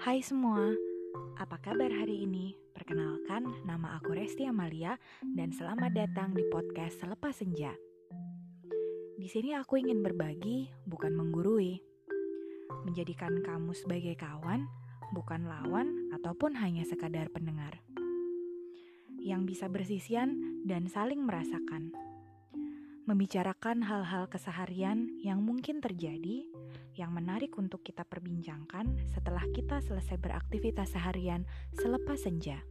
Hai semua, apa kabar hari ini? Perkenalkan, nama aku Resti Amalia dan selamat datang di podcast Selepas Senja. Di sini aku ingin berbagi, bukan menggurui. Menjadikan kamu sebagai kawan, bukan lawan ataupun hanya sekadar pendengar. Yang bisa bersisian dan saling merasakan membicarakan hal-hal keseharian yang mungkin terjadi, yang menarik untuk kita perbincangkan setelah kita selesai beraktivitas seharian selepas senja.